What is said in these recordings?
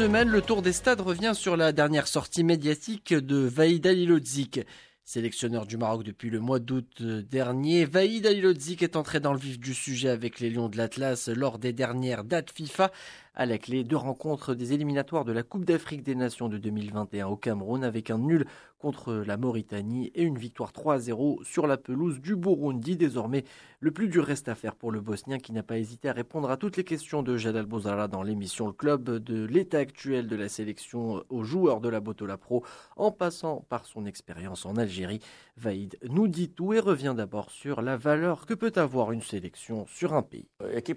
le tour des stades revient sur la dernière sortie médiatique de Vaïd Alilodzik. Sélectionneur du Maroc depuis le mois d'août dernier, Vaïd Alilodzik est entré dans le vif du sujet avec les Lions de l'Atlas lors des dernières dates FIFA à la clé deux rencontres des éliminatoires de la Coupe d'Afrique des Nations de 2021 au Cameroun avec un nul contre la Mauritanie et une victoire 3-0 sur la pelouse du Burundi. Désormais, le plus dur reste à faire pour le Bosnien qui n'a pas hésité à répondre à toutes les questions de Jadal Bozala dans l'émission Le Club de l'état actuel de la sélection aux joueurs de la Botola Pro en passant par son expérience en Algérie. Vaïd nous dit tout et revient d'abord sur la valeur que peut avoir une sélection sur un pays.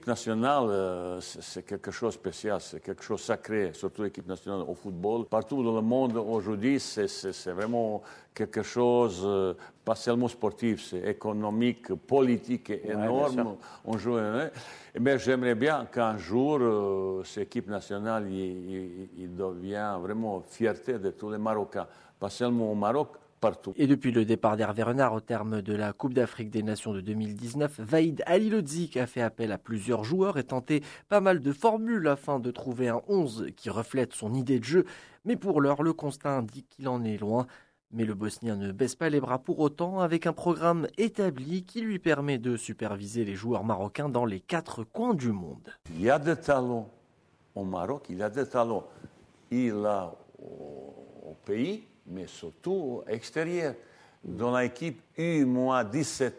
Nationale, euh, c'est quelque chose spécial, c'est quelque chose de sacré, surtout l'équipe nationale au football. Partout dans le monde aujourd'hui, c'est vraiment quelque chose, euh, pas seulement sportif, c'est économique, politique et énorme. On joue. Hein. Mais j'aimerais bien qu'un jour, euh, cette équipe nationale, il, il devient vraiment fierté de tous les Marocains, pas seulement au Maroc, et depuis le départ d'Hervé Renard au terme de la Coupe d'Afrique des Nations de 2019, Vaïd Alilodzik a fait appel à plusieurs joueurs et tenté pas mal de formules afin de trouver un 11 qui reflète son idée de jeu. Mais pour l'heure, le constat indique qu'il en est loin. Mais le Bosnien ne baisse pas les bras pour autant avec un programme établi qui lui permet de superviser les joueurs marocains dans les quatre coins du monde. Il y a des talents au Maroc, il y a des talents. Il a au pays, mais surtout extérieur. Dans l'équipe U-17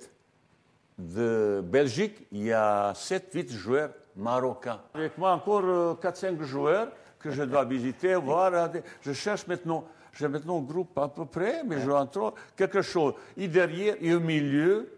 de Belgique, il y a 7-8 joueurs marocains. Avec moi encore 4-5 euh, joueurs que je dois visiter, voir. Je cherche maintenant, j'ai maintenant un groupe à peu près, mais je entre quelque chose. Et derrière, et au milieu,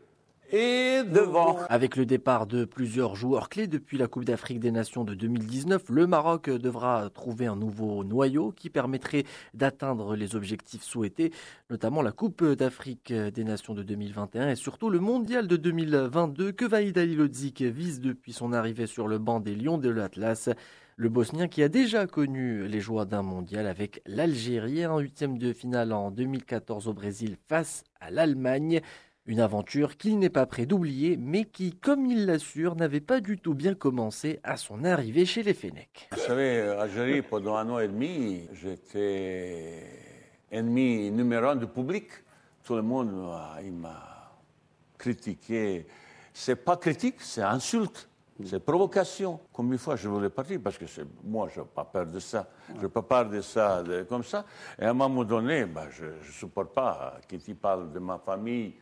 Avec le départ de plusieurs joueurs clés depuis la Coupe d'Afrique des Nations de 2019, le Maroc devra trouver un nouveau noyau qui permettrait d'atteindre les objectifs souhaités, notamment la Coupe d'Afrique des Nations de 2021 et surtout le Mondial de 2022 que Vaïd Alilodzik vise depuis son arrivée sur le banc des Lions de l'Atlas. Le Bosnien qui a déjà connu les joies d'un mondial avec l'Algérie en huitième de finale en 2014 au Brésil face à l'Allemagne. Une aventure qu'il n'est pas prêt d'oublier, mais qui, comme il l'assure, n'avait pas du tout bien commencé à son arrivée chez les Fennecs. Vous savez, Algérie, pendant un an et demi, j'étais ennemi numéro un du public. Tout le monde m'a critiqué. C'est pas critique, c'est insulte. C'est provocation. Combien de fois je voulais partir parce que moi, je n'ai pas peur de ça. Je peux pas parler de ça comme ça. Et à un moment donné, bah, je ne supporte pas qu'il parle de ma famille,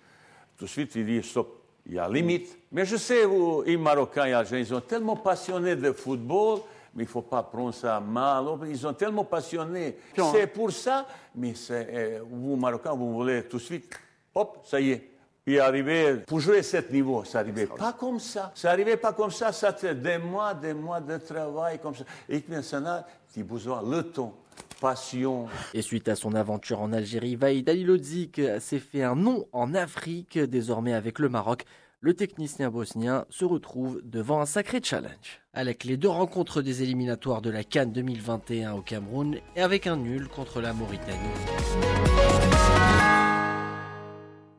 tout de suite, il dit stop, il y a limite. Mais je sais, où, les Marocains et les Algériens, ils sont tellement passionnés de football, mais il ne faut pas prendre ça mal. Ils sont tellement passionnés. C'est pour ça, mais euh, vous, Marocains, vous voulez tout de suite, hop, ça y est. Il arrivé, pour jouer à ce niveau, ça n'arrivait pas comme ça. Ça n'arrivait pas comme ça, ça fait des mois, des mois de travail comme ça. Et maintenant, tu as besoin le temps passion. Et suite à son aventure en Algérie, Vaïd Alilodzik s'est fait un nom en Afrique. Désormais avec le Maroc, le technicien bosnien se retrouve devant un sacré challenge. Avec les deux rencontres des éliminatoires de la Cannes 2021 au Cameroun et avec un nul contre la Mauritanie.